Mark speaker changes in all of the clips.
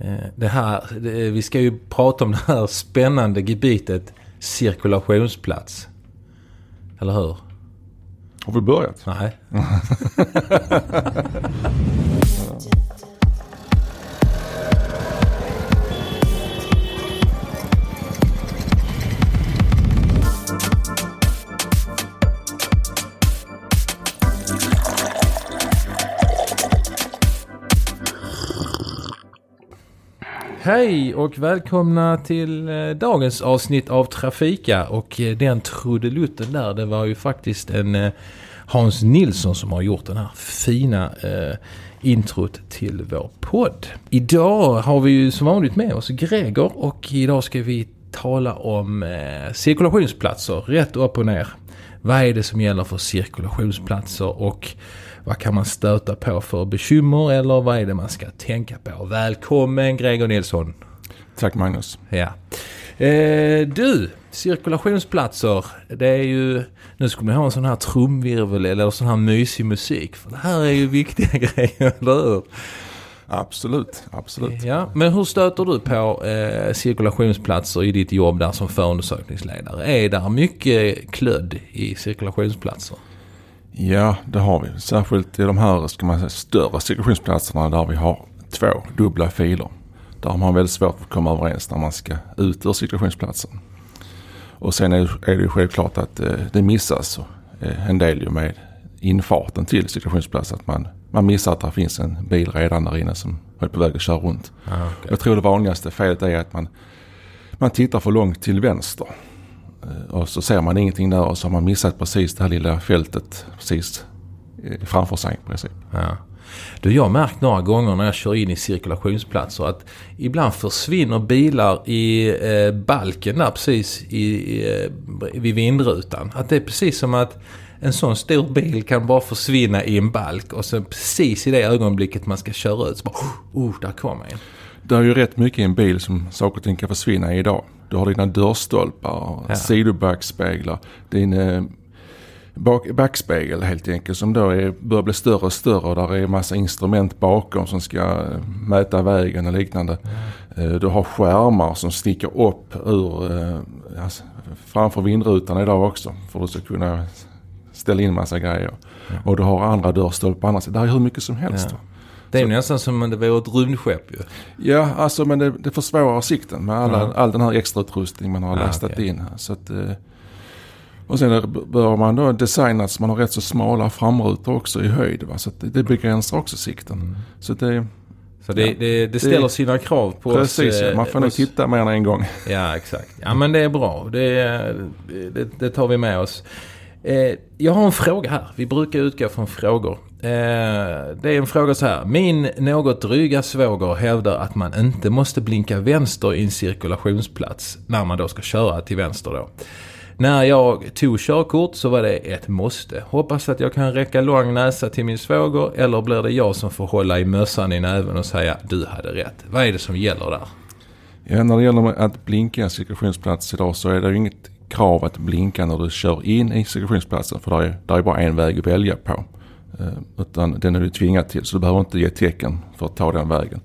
Speaker 1: Eh, det här, det, vi ska ju prata om det här spännande gebitet cirkulationsplats. Eller hur?
Speaker 2: Har vi börjat?
Speaker 1: Nej. Hej och välkomna till eh, dagens avsnitt av Trafika och eh, den trudelutten där det var ju faktiskt en eh, Hans Nilsson som har gjort den här fina eh, introt till vår podd. Idag har vi ju som vanligt med oss Gregor och idag ska vi tala om eh, cirkulationsplatser rätt upp och ner. Vad är det som gäller för cirkulationsplatser och vad kan man stöta på för bekymmer eller vad är det man ska tänka på? Välkommen Gregor Nilsson.
Speaker 2: Tack Magnus.
Speaker 1: Ja. Eh, du, cirkulationsplatser. Det är ju... Nu skulle man ha en sån här trumvirvel eller sån här mysig musik. För det här är ju viktiga grejer, eller hur?
Speaker 2: Absolut, absolut.
Speaker 1: Ja, men hur stöter du på eh, cirkulationsplatser i ditt jobb där som förundersökningsledare? Är det mycket klödd i cirkulationsplatser?
Speaker 2: Ja, det har vi. Särskilt i de här ska man säga, större cirkulationsplatserna där vi har två dubbla filer. Där har man väldigt svårt att komma överens när man ska ut ur cirkulationsplatsen. Och sen är, det ju självklart att eh, det missas eh, en del ju med infarten till cirkulationsplatsen. Att man, man missar att det finns en bil redan där inne som är på väg att köra runt.
Speaker 1: Ah, okay.
Speaker 2: Jag tror det vanligaste felet är att man, man tittar för långt till vänster. Eh, och så ser man ingenting där och så har man missat precis det här lilla fältet precis eh, framför sig i princip.
Speaker 1: Ja. Du, jag har märkt några gånger när jag kör in i cirkulationsplatser att ibland försvinner bilar i eh, balken där precis i, eh, vid vindrutan. Att det är precis som att en sån stor bil kan bara försvinna i en balk och sen precis i det ögonblicket man ska köra ut så bara oh, oh där kommer en.
Speaker 2: Det är ju rätt mycket i en bil som saker och ting kan försvinna i idag. Du har dina dörrstolpar,
Speaker 1: Ja.
Speaker 2: sidobackspeglar, din eh, bak, backspegel helt enkelt som då är, börjar bli större och större och där är massa instrument bakom som ska eh, mäta vägen och liknande. Eh, du har skärmar som sticker upp ur alltså, framför vindrutan idag också för att du ska kunna ställa in massa grejer. Och du har andra dörrstolpar på andra sidan. Det är hur mycket som helst.
Speaker 1: Ja. Det är nästan som om det vore ett rymdskepp ju.
Speaker 2: Ja, alltså men det, det försvårar sikten med alla,
Speaker 1: Ja.
Speaker 2: all den här extra utrustning man har
Speaker 1: Ja,
Speaker 2: lastat
Speaker 1: okej.
Speaker 2: in. Så att, eh, och sen bör man då designa så man har rätt så smala framrutor också i höjd. Va? Så det, begränsar också sikten.
Speaker 1: Mm.
Speaker 2: Så det,
Speaker 1: Så det,
Speaker 2: Ja.
Speaker 1: det, det ställer
Speaker 2: Det-
Speaker 1: sina krav på
Speaker 2: precis,
Speaker 1: oss.
Speaker 2: ja.
Speaker 1: eh,
Speaker 2: man får nog
Speaker 1: oss-
Speaker 2: titta mer än en gång.
Speaker 1: Ja, exakt. Ja, men det är bra. Det, tar vi med oss. Eh, jag har en fråga här. Vi brukar utgå från frågor. Eh, det är en fråga så här. Min något dryga svåger hävdar att man inte måste blinka vänster i en cirkulationsplats när man då ska köra till vänster då. När jag tog körkort så var det ett måste. Hoppas att jag kan räcka lång näsa till min svåger eller blir det jag som får hålla i mössan i näven och säga du hade rätt. Vad är det som gäller där?
Speaker 2: Ja, när det gäller att blinka i en cirkulationsplats idag så är det ju inget krav att blinka när du kör in i cirkulationsplatsen. För där är, där är bara en väg att välja på. Eh, utan den är du tvingad till så du behöver inte ge tecken för att ta den vägen.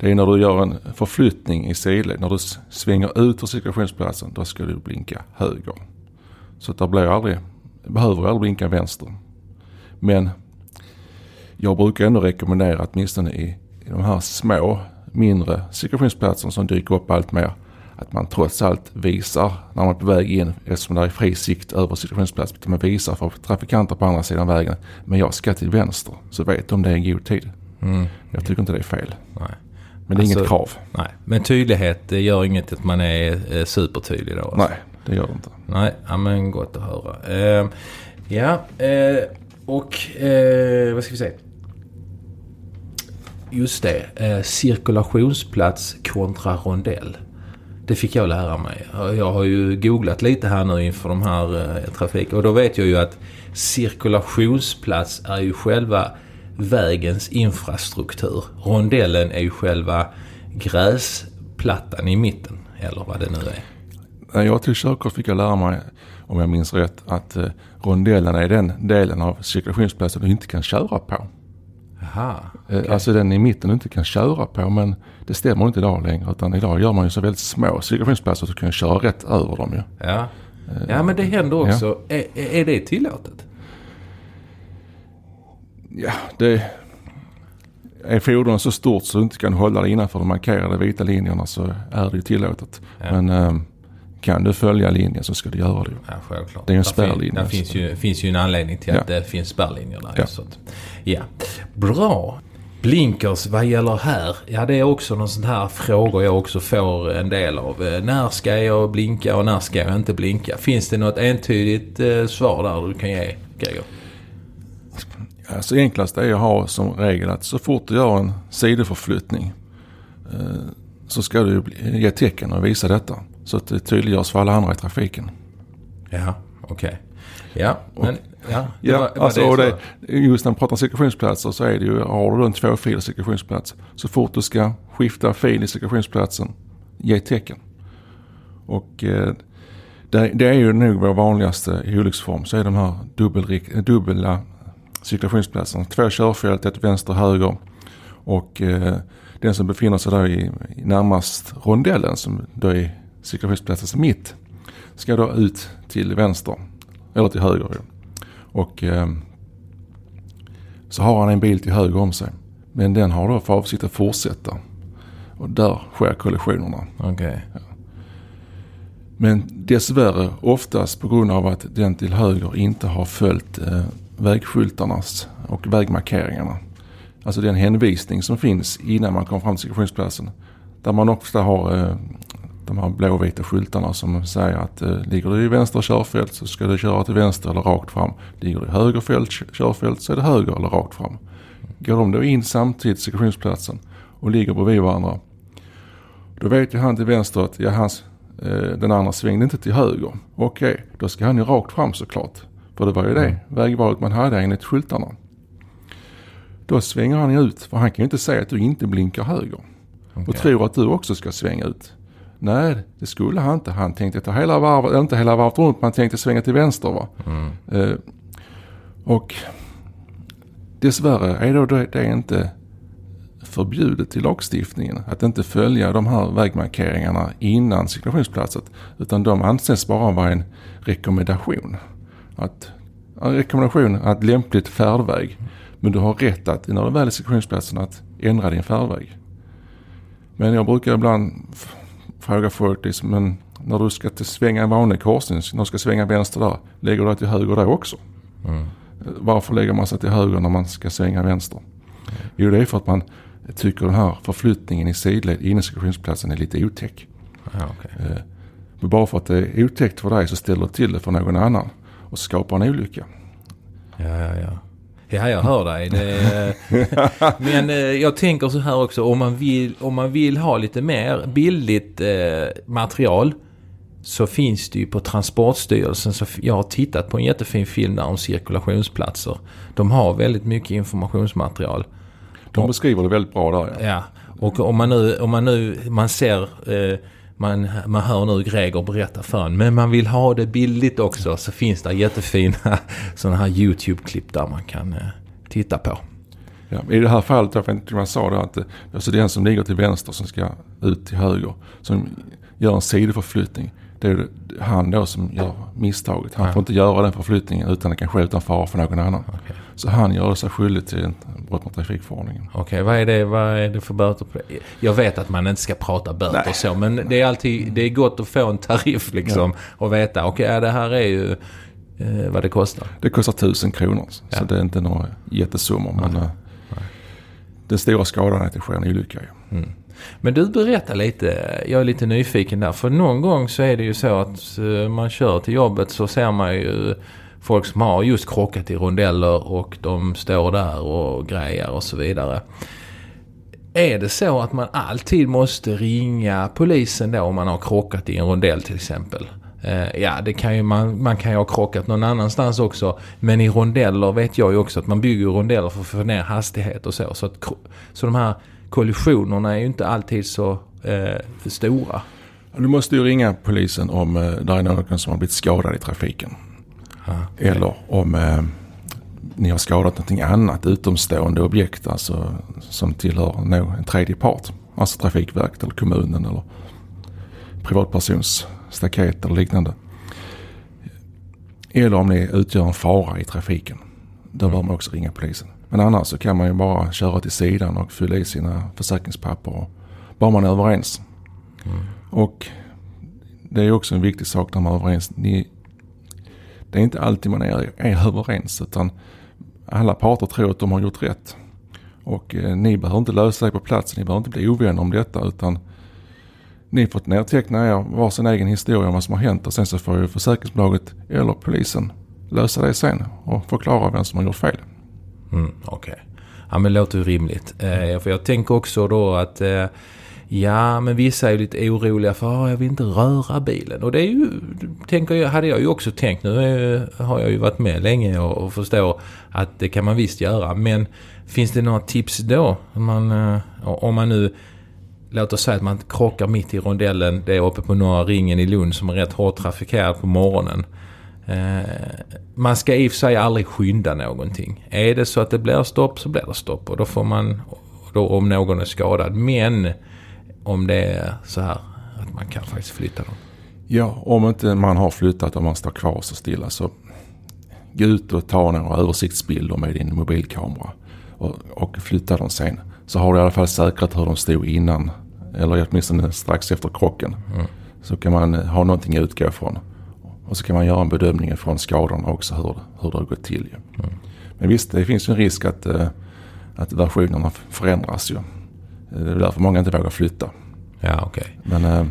Speaker 2: Det är när du gör en förflyttning i sidled. När du svänger ut ur cirkulationsplatsen då ska du blinka höger. Så att det blir aldrig, behöver aldrig blinka vänster. Men jag brukar ändå rekommendera att åtminstone i, i de här små, mindre cirkulationsplatserna som dyker upp allt mer. Att man trots allt visar när man är på väg in eftersom det är fri sikt över cirkulationsplatsen. Att man visar för trafikanter på andra sidan vägen. Men jag ska till vänster. Så vet de det i god tid.
Speaker 1: Mm.
Speaker 2: Jag tycker inte det är fel.
Speaker 1: Nej.
Speaker 2: Men det är inget
Speaker 1: Alltså-
Speaker 2: krav.
Speaker 1: Nej, men tydlighet det gör inget att man är supertydlig då. alltså.
Speaker 2: Nej, det gör det inte.
Speaker 1: Nej, ja, men gott att höra. Eh, ja, eh, och eh, vad ska vi säga? Just det, eh, cirkulationsplats kontra rondell. Det fick jag lära mig. Jag har ju googlat lite här nu inför de här eh, trafik och då vet jag ju att cirkulationsplats är ju själva vägens infrastruktur. Rondellen är ju själva gräsplattan i mitten. Eller vad det nu är.
Speaker 2: När jag tog körkort fick jag lära mig, om jag minns rätt, att eh, rondellen är den delen av cirkulationsplatsen du inte kan köra på.
Speaker 1: Aha.
Speaker 2: Eh, Alltså den i mitten du inte kan köra på men det stämmer inte idag längre. Utan idag gör man ju så väldigt små cirkulationsplatser så du kan köra rätt över dem ju.
Speaker 1: Ja. ja, men det händer också. Är, är det tillåtet?
Speaker 2: Ja, det... Är fordonet så stort så du inte kan hålla det innanför de markerade vita linjerna så är det ju tillåtet.
Speaker 1: Ja.
Speaker 2: Men eh, kan du följa linjen så ska du göra det.
Speaker 1: Ja, självklart.
Speaker 2: Det är en spärrlinje, så-
Speaker 1: finns ju, finns ju en anledning till
Speaker 2: Ja.
Speaker 1: att det finns spärrlinjer där.
Speaker 2: Ja.
Speaker 1: Så att, ja. Bra. Blinkers, vad gäller här? Ja, det är också någon sån här frågor jag också får en del av. Eh, När ska jag blinka och när ska jag inte blinka? Finns det något entydigt eh, svar där du kan ge, Gregor?
Speaker 2: Alltså enklast är att ha som regel att så fort du gör en sidoförflyttning eh, så ska du ge tecken och visa detta. Så att det tydliggörs för alla andra i trafiken.
Speaker 1: Ja, okej. Ja, men... Ja, det
Speaker 2: Ja,
Speaker 1: var- var
Speaker 2: alltså,
Speaker 1: det
Speaker 2: och
Speaker 1: så.
Speaker 2: det, just när man pratar cirkulationsplatser så är det ju, har du då en tvåfilig cirkulationsplats. Så fort du ska skifta fil i cirkulationsplatsen, ge tecken. Och eh, det, det är ju nog vår vanligaste olycksform. Så är de här dubbelrik- dubbla cirkulationsplatserna. Två körfält, ett vänster och höger. Och eh, den som befinner sig där i, i närmast rondellen som då är cirkulationsplatsens mitt. Ska då ut till vänster. Eller till höger. Och eh, så har han en bil till höger om sig. Men den har då för avsikt att fortsätta. Och där sker kollisionerna.
Speaker 1: Okej.
Speaker 2: Men dessvärre oftast på grund av att den till höger inte har följt eh, vägskyltarnas och vägmarkeringarna. Alltså den hänvisning som finns innan man kommer fram till cirkulationsplatsen. Där man ofta har eh, de här blåvita skyltarna som säger att eh, ligger du i vänster körfält så ska du köra till vänster eller rakt fram. Ligger du i höger fält, körfält så är det höger eller rakt fram. Går de då in samtidigt till cirkulationsplatsen och ligger bredvid varandra. Då vet ju han till vänster att ja, hans, eh, den andra svängde inte till höger. Okej, då ska han ju rakt fram såklart. För det var ju det vägvalet man hade enligt skyltarna. Då svänger han ut för han kan ju inte säga att du inte blinkar höger. Och
Speaker 1: Okej.
Speaker 2: tror att du också ska svänga ut. Nej, det skulle han inte. Han tänkte ta hela varvet, eller inte hela varvet runt, men han tänkte svänga till vänster va.
Speaker 1: Mm.
Speaker 2: Eh, och dessvärre är då det, det är inte förbjudet i lagstiftningen att inte följa de här vägmarkeringarna innan cirkulationsplatsen. Utan de anses bara vara en rekommendation. Att, en rekommendation att lämpligt färdväg. Men du har rätt att när du väl är cirkulationsplatsen att ändra din färdväg. Men jag brukar ibland f- fråga folk liksom, men när du ska svänga en vanlig korsning, när du ska svänga vänster där, lägger du dig till höger där också?
Speaker 1: Mm.
Speaker 2: Varför lägger man sig till höger när man ska svänga vänster? Jo, det är för att man tycker den här förflyttningen i sidled inne i cirkulationsplatsen är lite otäck.
Speaker 1: Ja, okej.
Speaker 2: Eh, Men bara för att det är otäckt för dig så ställer du till det för någon annan och skapar en olycka.
Speaker 1: Ja, ja, ja. Ja, jag hör dig. Det, men eh, jag tänker så här också. Om man vill, om man vill ha lite mer billigt eh, material så finns det ju på Transportstyrelsen. Så jag har tittat på en jättefin film där om cirkulationsplatser. De har väldigt mycket informationsmaterial.
Speaker 2: De beskriver det väldigt bra där. Ja.
Speaker 1: Ja, och om man nu, om man nu, man ser, eh, man, man hör nu Greger berätta för en, men man vill ha det billigt också så finns det jättefina sådana här YouTube-klipp där man kan eh, titta på.
Speaker 2: Ja. I det här fallet, jag vet inte om jag sa det, att eh, alltså det är alltså den som ligger till vänster som ska ut till höger, som gör en sidoförflyttning. Det är han då som gör misstaget. Han
Speaker 1: Ja.
Speaker 2: får inte göra den förflyttningen utan det kan ske utan fara för någon annan.
Speaker 1: Okej.
Speaker 2: Så han gör sig skyldig till en brott mot trafikförordningen.
Speaker 1: Okej, vad, är det, vad är det för böter på det? Jag vet att man inte ska prata böter
Speaker 2: Nej.
Speaker 1: så, men det är alltid det är gott att få en tariff liksom och veta, okej, ja, det här är ju eh, vad det kostar.
Speaker 2: Det kostar tusen kronor. Så
Speaker 1: Ja.
Speaker 2: det är inte några jättesummor. Men
Speaker 1: Nej.
Speaker 2: eh, den stora skadan är att det sker en olycka. ju.
Speaker 1: Mm. Men du berättar lite, jag är lite nyfiken där. För någon gång så är det ju så att eh, man kör till jobbet så ser man ju folk som har just krockat i rondeller och de står där och grejer och så vidare. Är det så att man alltid måste ringa polisen då om man har krockat i en rondell till exempel? Eh, ja, det kan ju man, man kan ju ha krockat någon annanstans också. Men i rondeller vet jag ju också att man bygger rondeller för att få ner hastighet och så. Så, att, så de här kollisionerna är ju inte alltid så eh, för stora.
Speaker 2: Du måste ju ringa polisen om eh, det är någon som har blivit skadad i trafiken.
Speaker 1: Ja.
Speaker 2: Eller om eh, ni har skadat någonting annat utomstående objekt alltså som tillhör no, en tredje part. Alltså Trafikverket eller kommunen eller privatpersons staket eller liknande. Eller om ni utgör en fara i trafiken. Då bör man också ringa polisen. Men annars så kan man ju bara köra till sidan och fylla i sina försäkringspapper. Bara man är överens. Mm. Och det är också en viktig sak när man är överens. Ni, det är inte alltid man är, är överens utan alla parter tror att de har gjort rätt. Och eh, ni behöver inte lösa det på plats, ni behöver inte bli ovänner om detta utan ni får nedteckna er varsin egen historia om vad som har hänt och sen så får ju försäkringsbolaget eller polisen lösa det sen och förklara vem som har gjort fel.
Speaker 1: Mm, Okej. Okay. Ja men det låter ju rimligt. Eh, för jag tänker också då att eh, Ja, men vissa är ju lite oroliga för att jag vill inte röra bilen. Och det är ju, tänker jag, hade jag ju också tänkt. Nu är, har jag ju varit med länge och, och förstår att det kan man visst göra. Men finns det några tips då? Om man, eh, om man nu, låt oss säga att man krockar mitt i rondellen. Det är uppe på Norra ringen i Lund som är rätt hårt trafikerad på morgonen. Eh, man ska i och för sig aldrig skynda någonting. Är det så att det blir stopp så blir det stopp. Och då får man, då om någon är skadad. Men om det är så här att man kan faktiskt flytta dem.
Speaker 2: Ja, om inte man har flyttat och man står kvar så stilla så gå ut och ta några översiktsbilder med din mobilkamera och, och flytta dem sen. Så har du i alla fall säkrat hur de stod innan eller åtminstone strax efter krocken. Mm. Så kan man ha någonting att utgå från. Och så kan man göra en bedömning från skadorna också hur, hur det har gått till. Mm. Men visst, det finns ju en risk att, eh, att versionerna förändras ju. Det är därför många inte vågar flytta.
Speaker 1: Ja, okej.
Speaker 2: Okay. Men eh,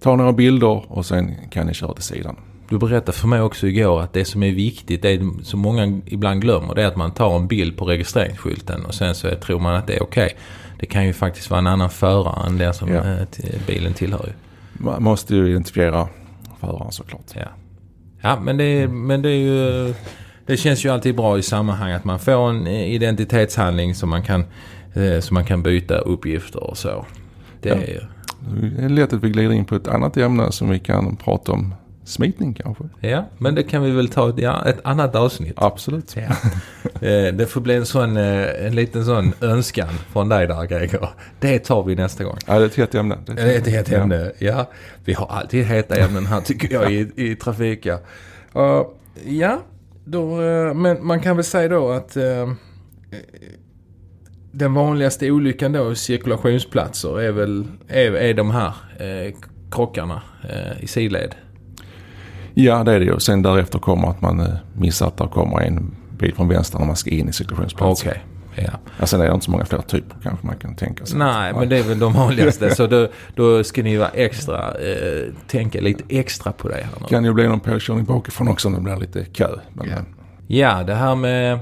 Speaker 2: ta några bilder och sen kan ni köra till sidan.
Speaker 1: Du berättade för mig också igår att det som är viktigt, det som många ibland glömmer, det är att man tar en bild på registreringsskylten och sen så tror man att det är okej. Okay. Det kan ju faktiskt vara en annan förare än den som ja. eh, bilen tillhör.
Speaker 2: Man måste ju identifiera föraren såklart.
Speaker 1: Ja, ja men, det, men det är ju... Det känns ju alltid bra i sammanhang att man får en identitetshandling som man kan Eh, så man kan byta uppgifter och så. Det, är,
Speaker 2: det är lätt att vi glider in på ett annat ämne som vi kan prata om. Smitning kanske?
Speaker 1: Ja, men det kan vi väl ta ja, ett annat avsnitt.
Speaker 2: Absolut.
Speaker 1: Ja. Eh, det får bli en sån, eh, en liten sån önskan från dig där Gregor. Det tar vi nästa gång.
Speaker 2: Ja, det är ett hett ämne.
Speaker 1: Det är ett hett ämne, ja. ja. Vi har alltid heta ämnen här tycker jag i, i trafik. Ja, uh, ja då, men man kan väl säga då att uh, den vanligaste olyckan då i cirkulationsplatser är väl är, är de här eh, krockarna eh, i sidled.
Speaker 2: Ja det är det ju. Sen därefter kommer att man eh, missar att det kommer en bil från vänster när man ska in i cirkulationsplatsen.
Speaker 1: Okej. Okay. Ja.
Speaker 2: ja, sen är det inte så många fler typer kanske man kan tänka sig.
Speaker 1: Nej, men det är väl de vanligaste. så då, då ska ni vara extra, eh, tänka lite extra på det här nu.
Speaker 2: Kan ju bli någon påkörning bakifrån också om det blir lite kö. Men,
Speaker 1: ja. ja, det här med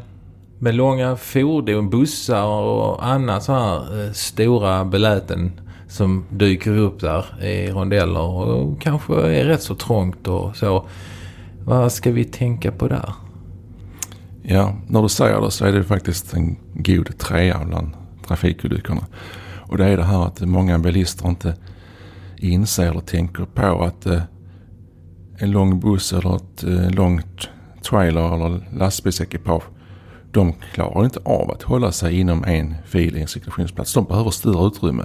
Speaker 1: med långa fordon, bussar och annat så här eh, stora beläten som dyker upp där i rondeller och kanske är rätt så trångt och så. Vad ska vi tänka på där?
Speaker 2: Ja, när du säger det så är det faktiskt en god trea bland trafikolyckorna. Och det är det här att många bilister inte inser eller tänker på att eh, en lång buss eller ett eh, långt trailer eller lastbilsekipage de klarar inte av att hålla sig inom en fil i en cirkulationsplats. De behöver större utrymme.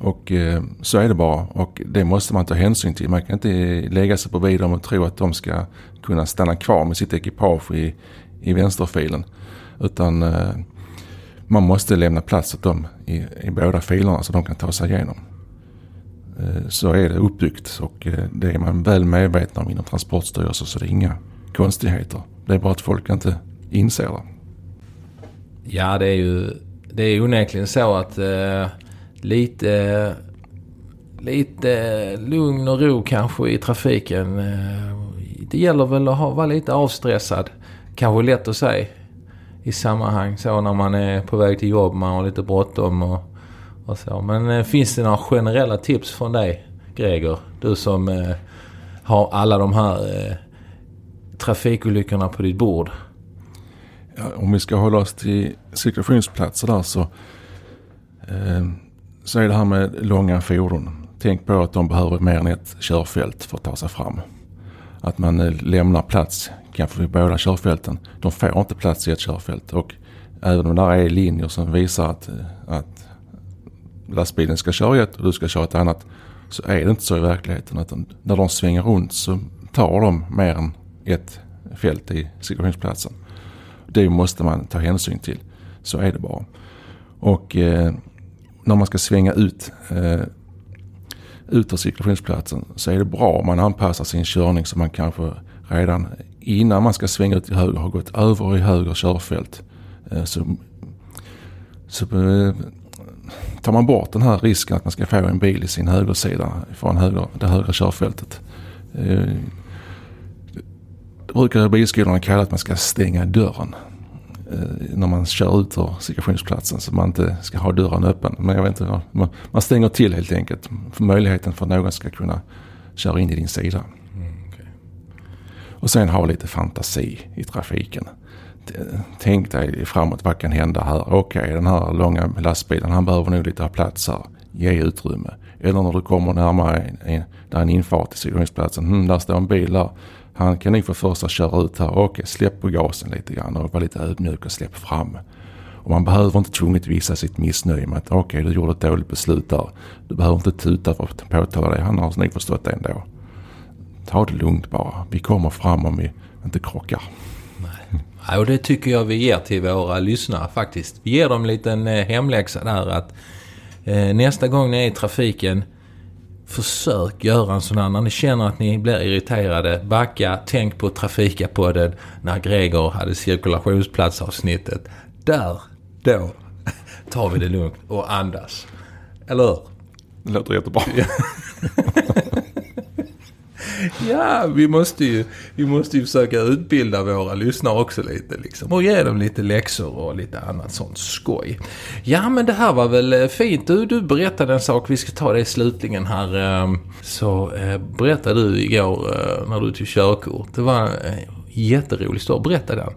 Speaker 2: Och eh, så är det bara och det måste man ta hänsyn till. Man kan inte lägga sig bredvid dem och tro att de ska kunna stanna kvar med sitt ekipage i, i vänsterfilen. Utan eh, man måste lämna plats åt dem i, i båda filerna så de kan ta sig igenom. Eh, så är det uppbyggt och eh, det är man väl medveten om inom Transportstyrelsen så det är inga konstigheter. Det är bara att folk inte inser det.
Speaker 1: Ja, det är ju det är onekligen så att eh, lite, lite lugn och ro kanske i trafiken. Eh, det gäller väl att ha, vara lite avstressad. Kanske lätt att säga i sammanhang så när man är på väg till jobb, man har lite bråttom och, och så. Men eh, finns det några generella tips från dig Greger? Du som eh, har alla de här eh, trafikolyckorna på ditt bord
Speaker 2: om vi ska hålla oss till cirkulationsplatser där så, eh, så är det här med långa fordon. Tänk på att de behöver mer än ett körfält för att ta sig fram. att man eh, lämnar plats kanske vid båda körfälten. De får inte plats i ett körfält och även om det är linjer som visar att, eh, att lastbilen ska köra ett och du ska köra ett annat så är det inte så i verkligheten. Utan när de svänger runt så tar de mer än ett fält i cirkulationsplatsen. Det måste man ta hänsyn till. Så är det bara. Och eh, när man ska svänga ut eh, ut ur cirkulationsplatsen så är det bra om man anpassar sin körning så man kanske redan innan man ska svänga ut till höger har gått över i höger körfält. Eh, så, så eh, tar man bort den här risken att man ska få en bil i sin högersida från höger, det högra körfältet. Eh, det brukar bilskolorna kalla att man ska stänga dörren när man kör ut ur cirkulationsplatsen så man inte ska ha dörren öppen. Men jag vet inte, man, stänger till helt enkelt för möjligheten för att någon ska kunna köra in i din sida. Mm, okay. Och sen ha lite fantasi i trafiken tänk dig framåt, vad kan hända här? Okej, okay, den här långa lastbilen, han behöver nog lite plats här. Ge utrymme. Eller när du kommer närmare en, en, där en infart till cirkulationsplatsen. Hmm, där står en bil där. Han kan nog få första köra ut här. Okej, släpp på gasen lite grann och var lite ödmjuk och släpp fram. Och man behöver inte tvunget visa sitt missnöje med att okej, okay, du gjorde ett dåligt beslut där. Du behöver inte tuta för att påtala det. Han har alltså nog förstått det ändå. Ta det lugnt bara. Vi kommer fram om vi inte krockar.
Speaker 1: Nej, och det tycker jag vi ger till våra lyssnare faktiskt. Vi ger dem en liten eh, hemläxa där att eh, nästa gång ni är i trafiken Försök göra en sån här, när ni känner att ni blir irriterade, backa, tänk på Trafikapodden när Gregor hade cirkulationsplatsavsnittet. Där, då, tar vi det lugnt och andas. Eller hur?
Speaker 2: Det låter jättebra.
Speaker 1: ja, vi måste, ju, vi måste ju försöka utbilda våra lyssnare också lite liksom. Och ge dem lite läxor och lite annat sånt skoj. Ja, men det här var väl eh, fint. Du, du berättade en sak. Vi ska ta det slutligen här. Ehm, så eh, berättade du igår eh, när du tog körkort. Det var en jätterolig story. Berätta den.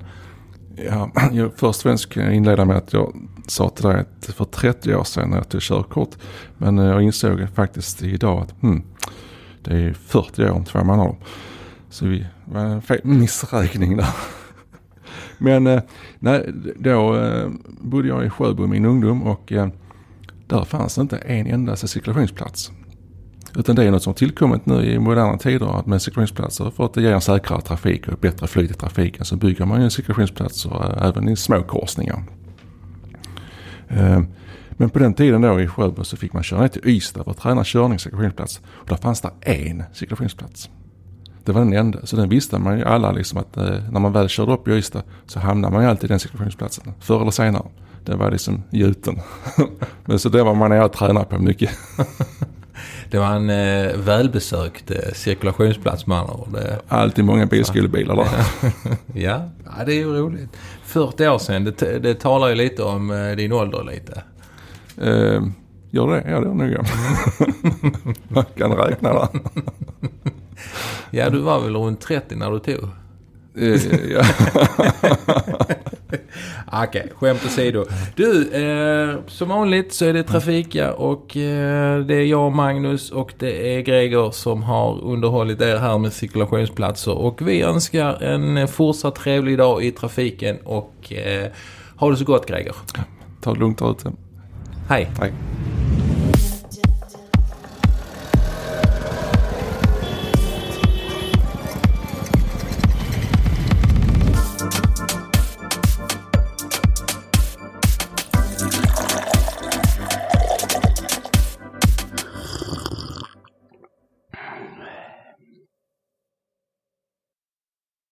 Speaker 2: Ja, jag först och främst kan jag inleda med att jag sa till dig att för 30 år sedan när jag tog körkort. Men jag insåg faktiskt idag att hmm, det är 40 år om två månader. Så vi var en fel missräkning där. Men eh, nej, då eh, bodde jag i Sjöbo i min ungdom och eh, där fanns inte en enda cirkulationsplats. Utan det är något som har tillkommit nu i moderna tider att med cirkulationsplatser för att det ger en säkrare trafik och bättre flyt i trafiken så bygger man ju cirkulationsplatser även i små korsningar. Men på den tiden då i Sjöbo så fick man köra ner till Ystad för att träna körning cirkulationsplats. Och där fanns det en cirkulationsplats. Det var den enda. Så den visste man ju alla liksom att eh, när man väl körde upp i Ystad så hamnade man ju alltid i den cirkulationsplatsen. Förr eller senare. Det var liksom gjuten. Men så det var man och tränade på mycket.
Speaker 1: det var en eh, välbesökt eh, cirkulationsplats med andra ord.
Speaker 2: Alltid många bilskolebilar där.
Speaker 1: ja. ja, det är ju roligt. 40 år sedan, det, det talar ju lite om eh, din ålder lite.
Speaker 2: Eh, gör det? Ja, det gör nog jag. Man kan räkna där.
Speaker 1: ja, du var väl runt 30 när du tog?
Speaker 2: Eh,
Speaker 1: Okej, okay, skämt åsido. Du, eh, som vanligt så är det Trafika och eh, det är jag och Magnus och det är Gregor som har underhållit er här med cirkulationsplatser. Och vi önskar en fortsatt trevlig dag i trafiken och eh, ha det så gott Gregor.
Speaker 2: Ta det lugnt där ute.
Speaker 1: Hej.
Speaker 2: Hej.